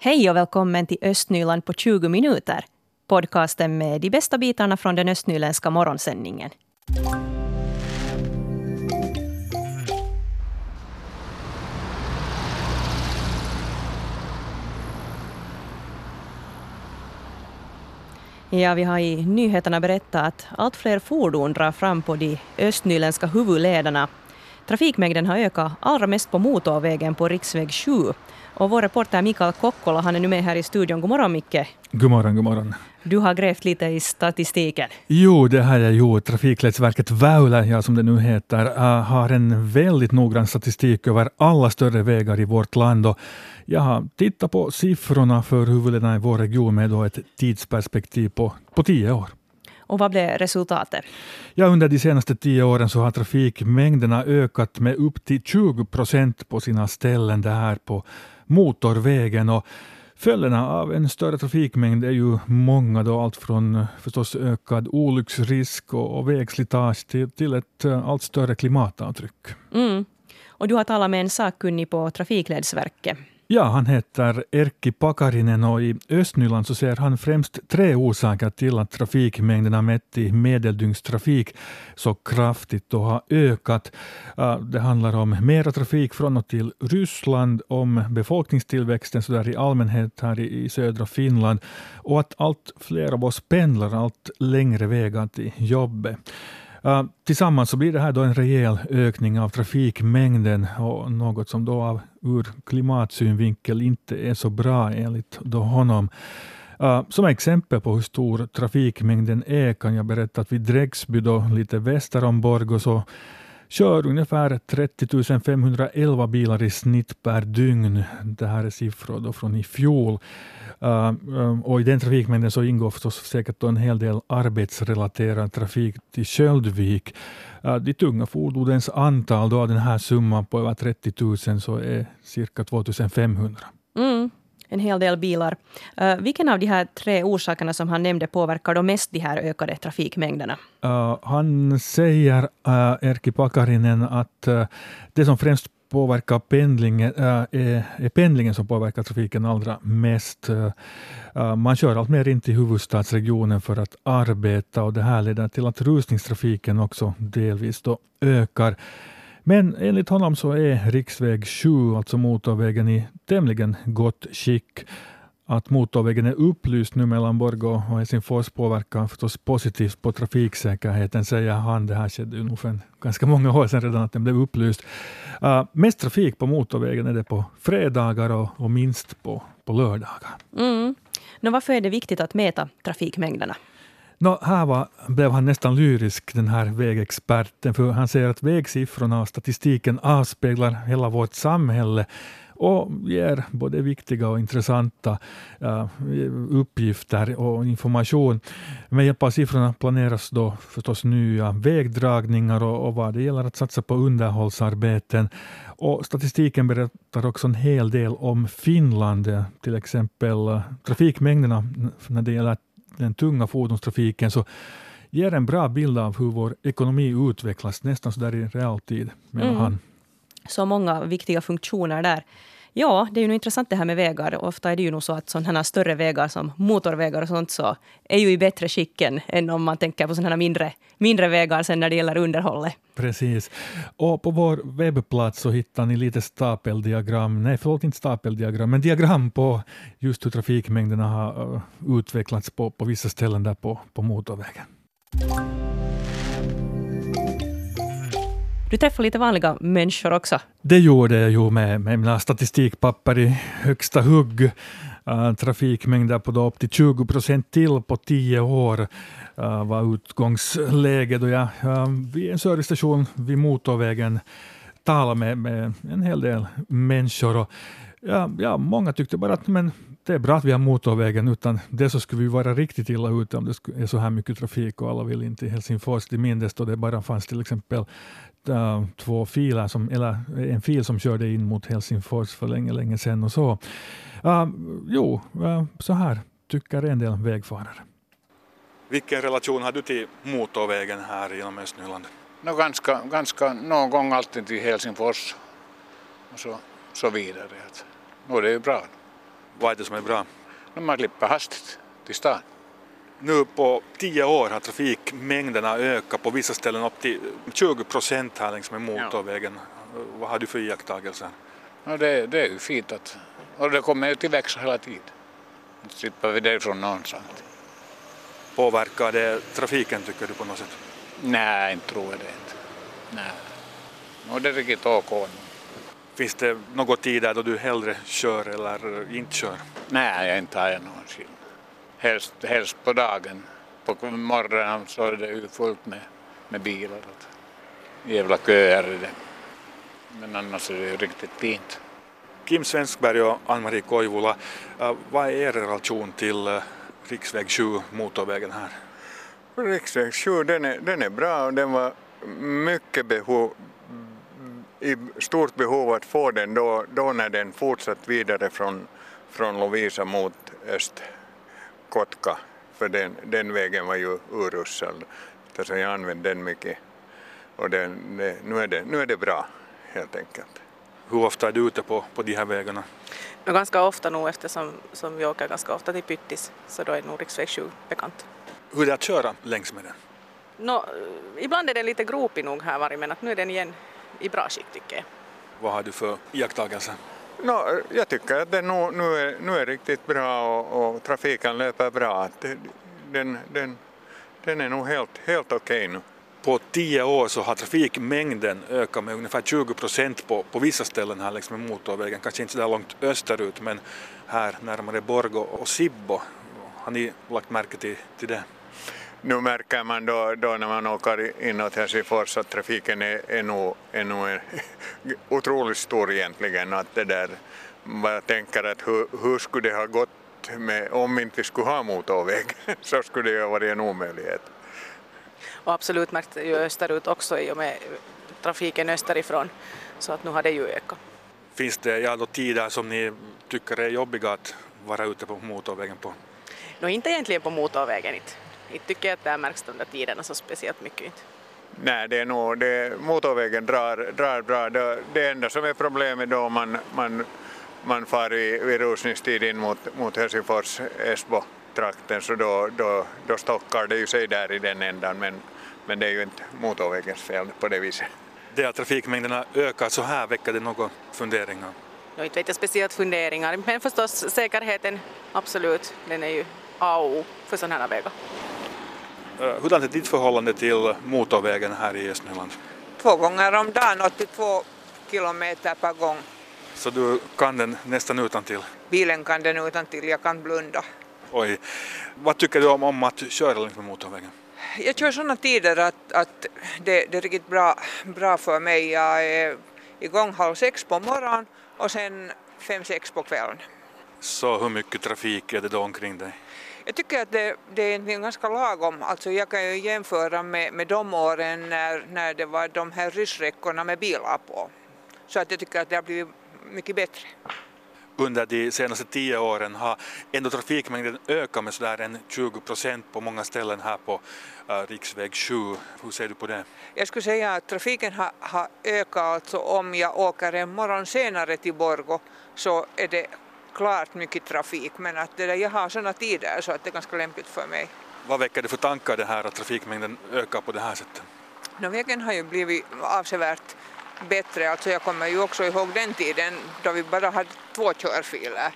Hej och välkommen till Östnyland på 20 minuter. Podcasten med de bästa bitarna från den östnyländska morgonsändningen. Ja, vi har i nyheterna berättat att allt fler fordon drar fram på de östnyländska huvudlederna. Trafikmängden har ökat allra mest på motorvägen på riksväg 7 och vår reporter Mikael Kokkola han är nu med här i studion. God morgon Micke. God morgon, god morgon. Du har grävt lite i statistiken. Jo, det har jag gjort. Trafikledsverket Väylä, ja, som det nu heter, uh, har en väldigt noggrann statistik över alla större vägar i vårt land. Och jag har tittat på siffrorna för huvudlederna i vår region med då ett tidsperspektiv på, på tio år. Och vad blev resultatet? Ja, under de senaste tio åren så har trafikmängderna ökat med upp till 20 procent på sina ställen. Det här på motorvägen. Och Följderna av en större trafikmängd är ju många, då, allt från förstås ökad olycksrisk och, och vägslitage till, till ett eh, allt större klimatavtryck. Mm. Och du har talat med en sakkunnig på Trafikledsverket. Ja, han heter Erkki Pakarinen och i Östnyland så ser han främst tre orsaker till att trafikmängderna mätt i medeldygnstrafik så kraftigt och har ökat. Det handlar om mera trafik från och till Ryssland, om befolkningstillväxten så där i allmänhet här i södra Finland och att allt fler av oss pendlar allt längre vägar till jobbet. Uh, tillsammans så blir det här då en rejäl ökning av trafikmängden och något som då av ur klimatsynvinkel inte är så bra enligt då honom. Uh, som exempel på hur stor trafikmängden är kan jag berätta att vid Drägsby, då, lite väster om Borgå, så kör ungefär 30 511 bilar i snitt per dygn. Det här är siffror då från i fjol. Uh, um, och I den trafikmängden så ingår förstås säkert en hel del arbetsrelaterad trafik till Sköldvik. Uh, eh, de tunga fordonens antal då av den här summan på över 30 000 så är cirka 2 500. Mm en hel del bilar. Uh, vilken av de här tre orsakerna som han nämnde påverkar då mest de här ökade trafikmängderna? Uh, han säger, uh, Erkki Pakarinen, att uh, det som främst påverkar pendlingen, äh, är, pendlingen som påverkar trafiken allra mest. Äh, man kör allt mer in till huvudstadsregionen för att arbeta och det här leder till att rusningstrafiken också delvis då ökar. Men enligt honom så är riksväg 7, alltså motorvägen, i tämligen gott skick. Att motorvägen är upplyst nu mellan Borgå och Helsingfors påverkar förstås positivt på trafiksäkerheten, säger han. Det här skedde ju nog för ganska många år sedan redan att den blev upplyst. Uh, mest trafik på motorvägen är det på fredagar och, och minst på, på lördagar. Mm. Nå, varför är det viktigt att mäta trafikmängderna? No, här var, blev han nästan lyrisk, den här vägexperten, för han säger att vägsiffrorna och statistiken avspeglar hela vårt samhälle och ger både viktiga och intressanta uh, uppgifter och information. Med hjälp av siffrorna planeras då förstås nya vägdragningar och, och vad det gäller att satsa på underhållsarbeten. Och statistiken berättar också en hel del om Finland, till exempel uh, trafikmängderna när det gäller den tunga fordonstrafiken, så ger en bra bild av hur vår ekonomi utvecklas, nästan så där i realtid, menar mm. han. Så många viktiga funktioner där. Ja, det är ju intressant det här med vägar. Ofta är det ju nog så att sådana här större vägar som motorvägar och sånt så är ju i bättre skick än om man tänker på sådana här mindre, mindre vägar sen när det gäller underhållet. Precis. Och på vår webbplats så hittar ni lite stapeldiagram, nej förlåt inte stapeldiagram, men diagram på just hur trafikmängderna har äh, utvecklats på, på vissa ställen där på, på motorvägen. Du träffade lite vanliga människor också. Det gjorde jag ju med, med mina statistikpapper i högsta hugg. Uh, trafikmängder på då upp till 20 procent till på tio år uh, var utgångsläget. Och jag, uh, vid en servicestation vid motorvägen talade med, med en hel del människor. Och, ja, ja, många tyckte bara att men, det är bra att vi har motorvägen, utan det så skulle vi vara riktigt illa ute om det är så här mycket trafik och alla vill inte till Helsingfors. till mindes då det bara fanns till exempel uh, två filer, som, eller en fil som körde in mot Helsingfors för länge, länge sedan och så. Uh, jo, uh, så här tycker en del vägfarare. Vilken relation har du till motorvägen här genom Östnyland? No, ganska, ganska, någon gång alltid till Helsingfors och så, så vidare. Att, no, det är bra. Vad är det som är bra? Man slipper hastigt till stan. Nu på tio år har trafikmängderna ökat på vissa ställen upp till 20 procent här längs med motorvägen. Ja. Vad har du för iakttagelser? Ja, det, det är ju fint att, och det kommer ju till växa hela tiden. Då slipper vi det från någonstans. Påverkar det trafiken tycker du på något sätt? Nej, inte tror jag det inte. Nej. Och det är riktigt OK. Finns det något tider då du hellre kör eller inte kör? Nej, jag inte har jag någonsin. Helst, helst på dagen. På morgonen så är det ju fullt med, med bilar. Jävla köer är det. Men annars är det ju riktigt fint. Kim Svenskberg och Ann-Marie Koivula, vad är er relation till riksväg 7, motorvägen här? Riksväg 7 den är, den är bra och den var mycket behov, i stort behov att få den då, då när den fortsatt vidare från, från Lovisa mot Östkotka för den, den vägen var ju urusel. Så jag använde den mycket och den, det, nu, är det, nu är det bra helt enkelt. Hur ofta är du ute på, på de här vägarna? No, ganska ofta nog eftersom som vi åker ganska ofta till Pyttis så då är nog riksväg 7 bekant. Hur är det att köra längs med den? No, ibland är den lite gropig nog här var men att nu är den igen i bra skick tycker jag. Vad har du för iakttagelser? No, jag tycker att det nu, nu, är, nu är riktigt bra och, och trafiken löper bra. Den, den, den är nog helt, helt okej okay nu. På tio år så har trafikmängden ökat med ungefär 20 procent på, på vissa ställen här längs med motorvägen, kanske inte så där långt österut men här närmare Borgo och Sibbo. Har ni lagt märke till, till det? Nu märker man då, då när man åker inåt Helsingfors att trafiken är, är nog, är nog en, otroligt stor egentligen. Att det där, man tänker att hur, hur skulle det ha gått med, om inte vi skulle ha motorväg så skulle det ha varit en omöjlighet. Och absolut märkt ju österut också i och med trafiken österifrån så att nu har det ju ökat. Finns det ja, då tider som ni tycker är jobbiga att vara ute på motorvägen på? No, inte egentligen på motorvägen inte. Inte tycker jag att det märks de där tiderna så speciellt mycket inte. Nej, det är nog, det, motorvägen drar, drar bra. Det, det enda som är problemet då man, man, man far i, vid rusningstid in mot, mot Helsingfors, Esbo trakten så då, då, då stockar det ju sig där i den ändan men, men det är ju inte motorvägens fel på det viset. Det att trafikmängderna ökar så här, väcker det några funderingar? Jag inte vet jag speciellt funderingar men förstås säkerheten, absolut, den är ju A och O för sådana här vägar. Hurdant är ditt förhållande till motorvägen här i Östnyland? Två gånger om dagen, 82 kilometer per gång. Så du kan den nästan utan till? Bilen kan den utan till, jag kan blunda. Oj. Vad tycker du om, om att köra längs med motorvägen? Jag kör sådana tider att, att det, det är riktigt bra, bra för mig. Jag är igång halv sex på morgonen och sen fem, sex på kvällen. Så hur mycket trafik är det då omkring dig? Jag tycker att det, det är ganska lagom. Alltså jag kan ju jämföra med, med de åren när, när det var de här ryssräckorna med bilar på. Så att jag tycker att det har blivit mycket bättre. Under de senaste tio åren har ändå trafikmängden ökat med sådär en 20 procent på många ställen här på uh, riksväg 7. Hur ser du på det? Jag skulle säga att trafiken har, har ökat alltså om jag åker en morgon senare till Borgo så är det klart mycket trafik men att det där, jag har sådana tider så att det är ganska lämpligt för mig. Vad väcker det för tankar det här att trafikmängden ökar på det här sättet? No, vägen har ju blivit avsevärt bättre, alltså jag kommer ju också ihåg den tiden då vi bara hade två körfiler.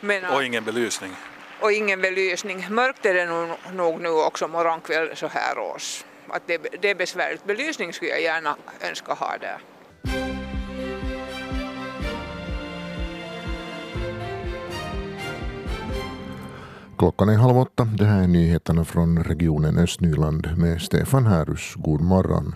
Men, och ingen belysning? Och ingen belysning. Mörkt är det nog, nog nu också morgonkväll så här års. Att det, det är besvärligt. Belysning skulle jag gärna önska ha där. Klockan är halv åtta. Det här är nyheterna från regionen Östnyland med Stefan Härus. God morgon.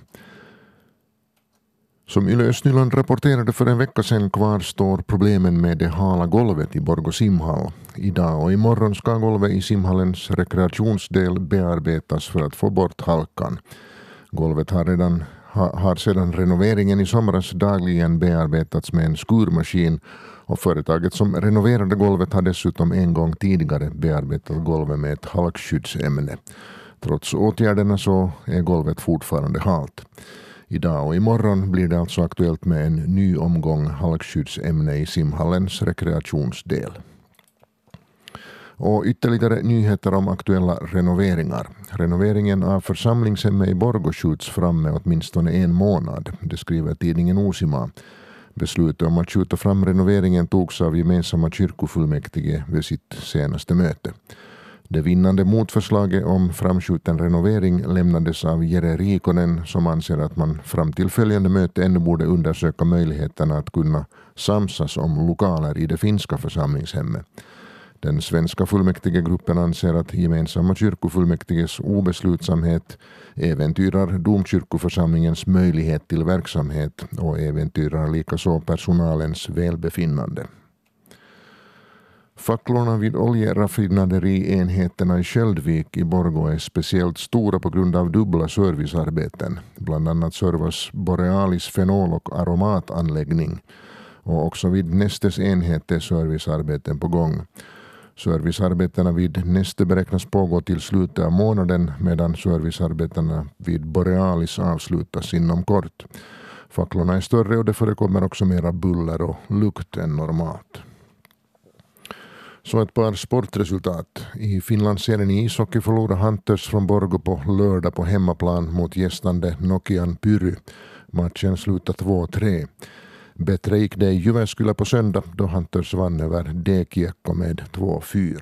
Som Yle Östnyland rapporterade för en vecka sedan kvarstår problemen med det hala golvet i Borgå simhall. Idag och imorgon ska golvet i simhallens rekreationsdel bearbetas för att få bort halkan. Golvet har, redan, har sedan renoveringen i somras dagligen bearbetats med en skurmaskin och företaget som renoverade golvet har dessutom en gång tidigare bearbetat golvet med ett halkskyddsämne. Trots åtgärderna så är golvet fortfarande halt. Idag och imorgon blir det alltså aktuellt med en ny omgång halkskyddsämne i simhallens rekreationsdel. Och ytterligare nyheter om aktuella renoveringar. Renoveringen av församlingshemmet i Borgå skjuts fram med åtminstone en månad. Det skriver tidningen Osima. Beslutet om att skjuta fram renoveringen togs av gemensamma kyrkofullmäktige vid sitt senaste möte. Det vinnande motförslaget om framskjuten renovering lämnades av Jere Rikonen som anser att man fram till följande möte ännu borde undersöka möjligheterna att kunna samsas om lokaler i det finska församlingshemmet. Den svenska fullmäktigegruppen anser att gemensamma kyrkofullmäktiges obeslutsamhet äventyrar domkyrkoförsamlingens möjlighet till verksamhet och äventyrar likaså personalens välbefinnande. Facklorna vid oljeraffinaderienheterna i Sköldvik i Borgå är speciellt stora på grund av dubbla servicearbeten. Bland annat servas Borealis fenol och aromatanläggning och också vid Nestes enhet är servicearbeten på gång. Servicearbetena vid Neste beräknas pågå till slutet av månaden medan servicearbetena vid Borealis avslutas inom kort. Facklorna är större och det förekommer också mera buller och lukt än normalt. Så ett par sportresultat. I Finlandsserien i ishockey förlorade Hunters från Borgå på lördag på hemmaplan mot gästande Nokian Pyry. Matchen slutade 2-3. Bättre gick det i Jyväskylä på söndag då Hunters vann över D-Kiekko med 2-4.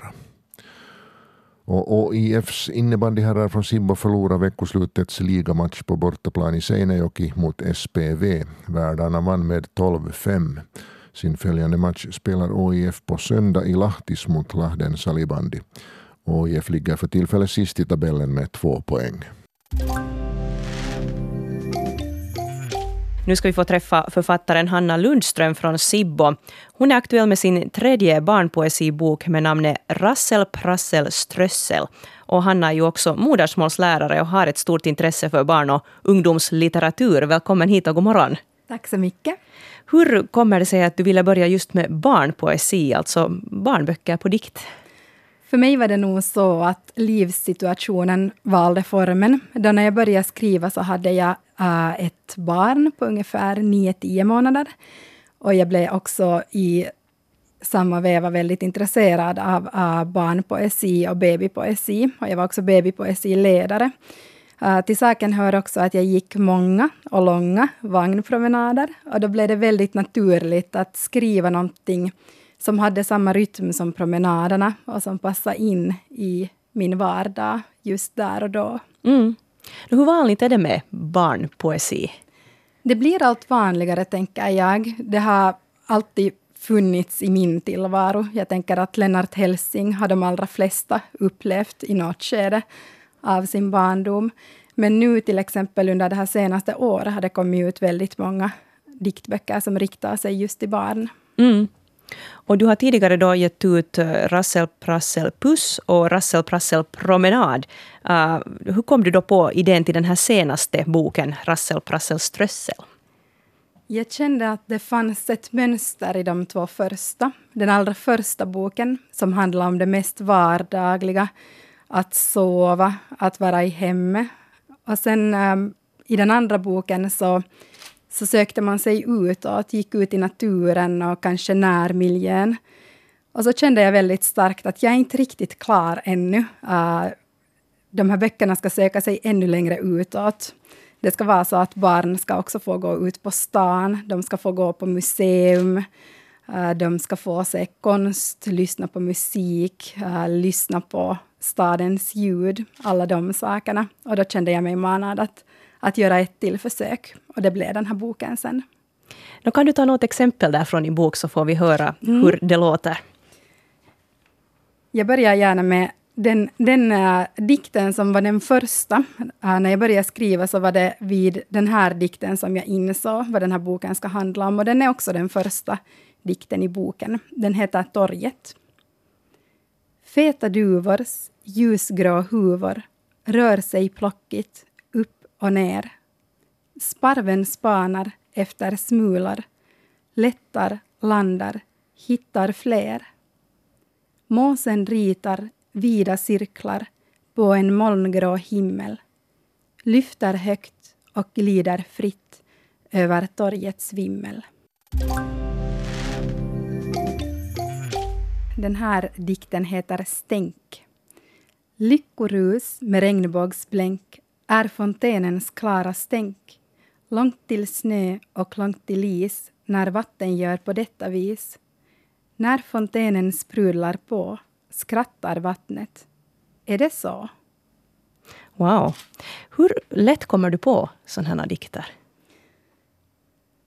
Och OIFs innebandyherrar från Sibbo förlorade veckoslutets ligamatch på bortaplan i Seinejoki mot SPV. Värdarna vann med 12-5. Sin följande match spelar OIF på söndag i Lahtis mot Lahden Salibandi. OIF ligger för tillfället sist i tabellen med två poäng. Nu ska vi få träffa författaren Hanna Lundström från Sibbo. Hon är aktuell med sin tredje barnpoesibok med namnet Rassel Prassel Strössel. Och Hanna är ju också modersmålslärare och har ett stort intresse för barn och ungdomslitteratur. Välkommen hit och god morgon. Tack så mycket. Hur kommer det sig att du ville börja just med barnpoesi, alltså barnböcker på dikt? För mig var det nog så att livssituationen valde formen. Då när jag började skriva så hade jag äh, ett barn på ungefär 9-10 månader. Och jag blev också i samma veva väldigt intresserad av eh, uh, barnpoesi och babypoesi. Och jag var också babypoesiledare. Uh, eh, till saken hör också att jag gick många och långa vagnpromenader. Och då blev det väldigt naturligt att skriva någonting som hade samma rytm som promenaderna och som passade in i min vardag just där och då. Mm. Hur vanligt är det med barnpoesi? Det blir allt vanligare, tänker jag. Det har alltid funnits i min tillvaro. Jag tänker att Lennart Helsing har de allra flesta upplevt i något skede av sin barndom. Men nu till exempel under det här senaste året har det kommit ut väldigt många diktböcker som riktar sig just till barn. Mm. Och du har tidigare då gett ut eh, Rassel Prassel Puss och Rassel Prassel Promenad. Uh, hur kom du då på idén till den här senaste boken, Rassel Prassel Strössel? Jag kände att det fanns ett mönster i de två första. Den allra första boken, som handlar om det mest vardagliga, att sova, att vara i hemmet. Och sen um, i den andra boken så så sökte man sig utåt, gick ut i naturen och kanske närmiljön. Och så kände jag väldigt starkt att jag är inte riktigt klar ännu. Uh, de här böckerna ska söka sig ännu längre utåt. Det ska vara så att barn ska också få gå ut på stan, de ska få gå på museum, uh, de ska få se konst, lyssna på musik, uh, lyssna på stadens ljud, alla de sakerna. Och då kände jag mig manad att att göra ett till försök. Och det blev den här boken sen. Då kan du ta något exempel där från din bok så får vi höra mm. hur det låter. Jag börjar gärna med den, den uh, dikten som var den första. Uh, när jag började skriva så var det vid den här dikten som jag insåg vad den här boken ska handla om. Och den är också den första dikten i boken. Den heter Torget. Feta duvors ljusgrå huvor rör sig plockigt och ner. Sparven spanar efter smular, lättar, landar, hittar fler. Måsen ritar vida cirklar på en molngrå himmel, lyfter högt och glider fritt över torgets vimmel. Den här dikten heter Stänk. Lyckorus med regnbågsblänk är fontenens klara stänk. Långt till snö och långt till is när vatten gör på detta vis. När fontenen sprudlar på skrattar vattnet. Är det så? Wow. Hur lätt kommer du på sådana här dikter?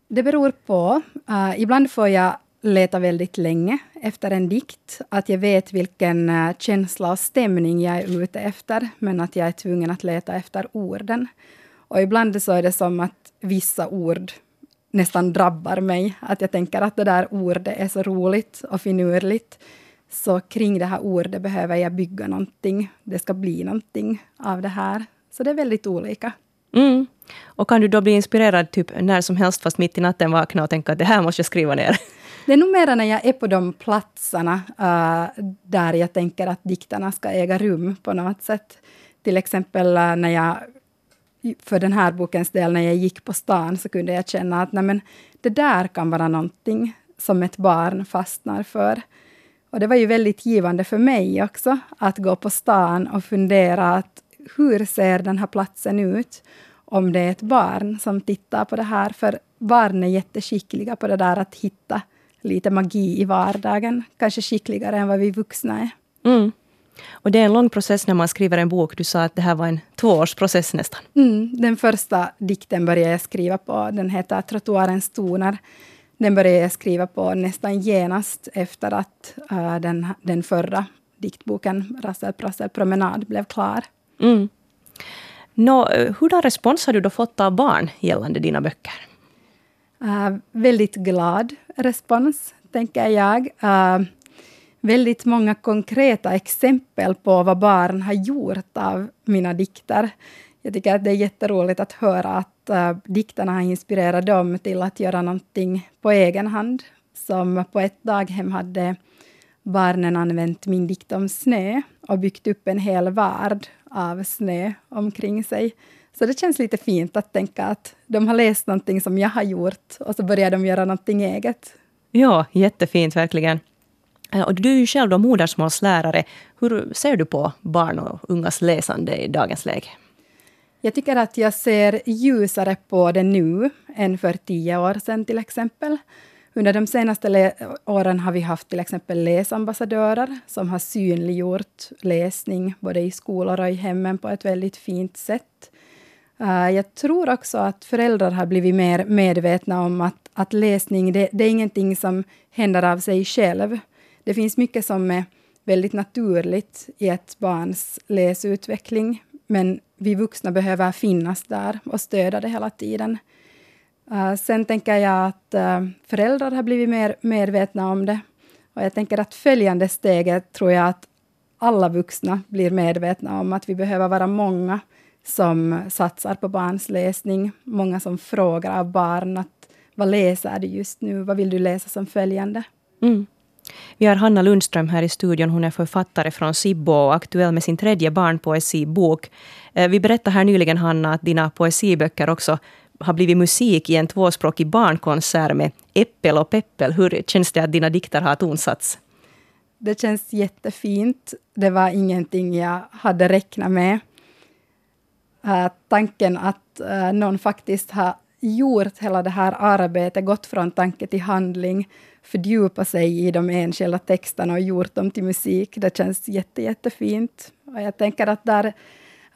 Det beror på. Uh, ibland får jag leta väldigt länge efter en dikt. Att jag vet vilken eh, känsla och stämning jag är ute efter, men att jag är tvungen att leta efter orden. Och ibland så är det som att vissa ord nästan drabbar mig. Att jag tänker att det där ordet är så roligt och finurligt. Så kring det här ordet behöver jag bygga någonting. Det ska bli någonting av det här. Så det är väldigt olika. Mm. Och kan du då bli inspirerad typ när som helst, fast mitt i natten vakna och tänka att det här måste jag skriva ner? Det är nog mera när jag är på de platserna uh, där jag tänker att dikterna ska äga rum på något sätt. Till exempel uh, när jag, för den här bokens del, när jag gick på stan så kunde jag känna att nej, men, det där kan vara någonting som ett barn fastnar för. Och det var ju väldigt givande för mig också, att gå på stan och fundera att hur ser den här platsen ut? Om det är ett barn som tittar på det här, för barn är jätteskickliga på det där att hitta lite magi i vardagen, kanske skickligare än vad vi vuxna är. Mm. Och det är en lång process när man skriver en bok. Du sa att det här var en tvåårsprocess nästan. Mm, den första dikten började jag skriva på. Den heter Trottoarens toner. Den började jag skriva på nästan genast efter att uh, den, den förra diktboken Rassel Prassel promenad blev klar. Mm. Nå, hurdan respons har du då fått av barn gällande dina böcker? Uh, väldigt glad respons, tänker jag. Uh, väldigt många konkreta exempel på vad barn har gjort av mina dikter. Jag tycker att det är jätteroligt att höra att uh, dikterna har inspirerat dem till att göra någonting på egen hand. Som på ett daghem hade barnen använt min dikt om snö och byggt upp en hel värld av snö omkring sig. Så det känns lite fint att tänka att de har läst någonting som jag har gjort och så börjar de göra någonting eget. Ja, jättefint verkligen. Eh, och du är ju själv då modersmålslärare. Hur ser du på barn och ungas läsande i dagens läge? Jag tycker att jag ser ljusare på det nu än för tio år sedan till exempel. Under de senaste åren har vi haft till exempel läsambassadörer som har synliggjort läsning både i skolor och i hemmen på ett väldigt fint sätt. Uh, jag tror också att föräldrar har blivit mer medvetna om att, att läsning det, det är ingenting som händer av sig själv. Det finns mycket som är väldigt naturligt i ett barns läsutveckling, men vi vuxna behöver finnas där och stödja det hela tiden. Uh, sen tänker jag att uh, föräldrar har blivit mer medvetna om det. Och jag tänker att följande steget tror jag att alla vuxna blir medvetna om att vi behöver vara många som satsar på barns läsning. Många som frågar av barn att vad läser du just nu? Vad vill du läsa som följande? Mm. Vi har Hanna Lundström här i studion. Hon är författare från Sibbo och aktuell med sin tredje barnpoesibok. Eh, vi berättade här nyligen, Hanna, att dina poesiböcker också har blivit musik i en tvåspråkig barnkonsert med Äppel och Peppel. Hur känns det att dina dikter har tonsatts? Det känns jättefint. Det var ingenting jag hade räknat med. Uh, tanken att uh, någon faktiskt har gjort hela det här arbetet, gått från tanke till handling, fördjupat sig i de enskilda texterna och gjort dem till musik. Det känns jätte, jättefint. Och jag tänker att där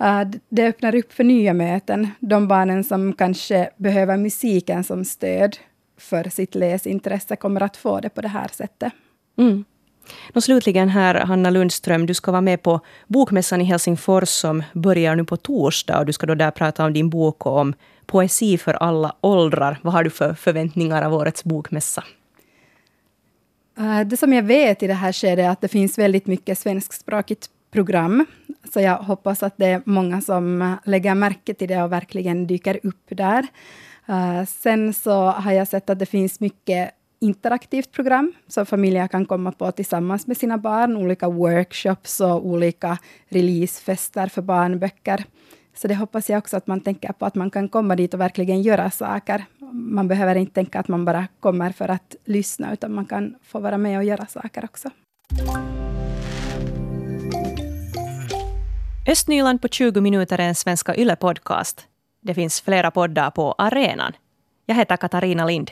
Uh, det öppnar upp för nya möten. De barnen som kanske behöver musiken som stöd för sitt läsintresse kommer att få det på det här sättet. Mm. Och slutligen här, Hanna Lundström, du ska vara med på Bokmässan i Helsingfors som börjar nu på torsdag. Och du ska då där prata om din bok och om poesi för alla åldrar. Vad har du för förväntningar av årets bokmässa? Eh, det som jag vet i det här skedet är att det finns väldigt mycket svenskspråkigt program. Så jag hoppas att det är många som lägger märke till det och verkligen dyker upp där. Eh, sen så har jag sett att det finns mycket interaktivt program som familjer kan komma på tillsammans med sina barn. Olika workshops och olika releasefester för barnböcker. Så det hoppas jag också att man tänker på, att man kan komma dit och verkligen göra saker. Man behöver inte tänka att man bara kommer för att lyssna, utan man kan få vara med och göra saker också. Östnyland på 20 minuter är en Svenska Yle-podcast. Det finns flera poddar på arenan. Jag heter Katarina Lind.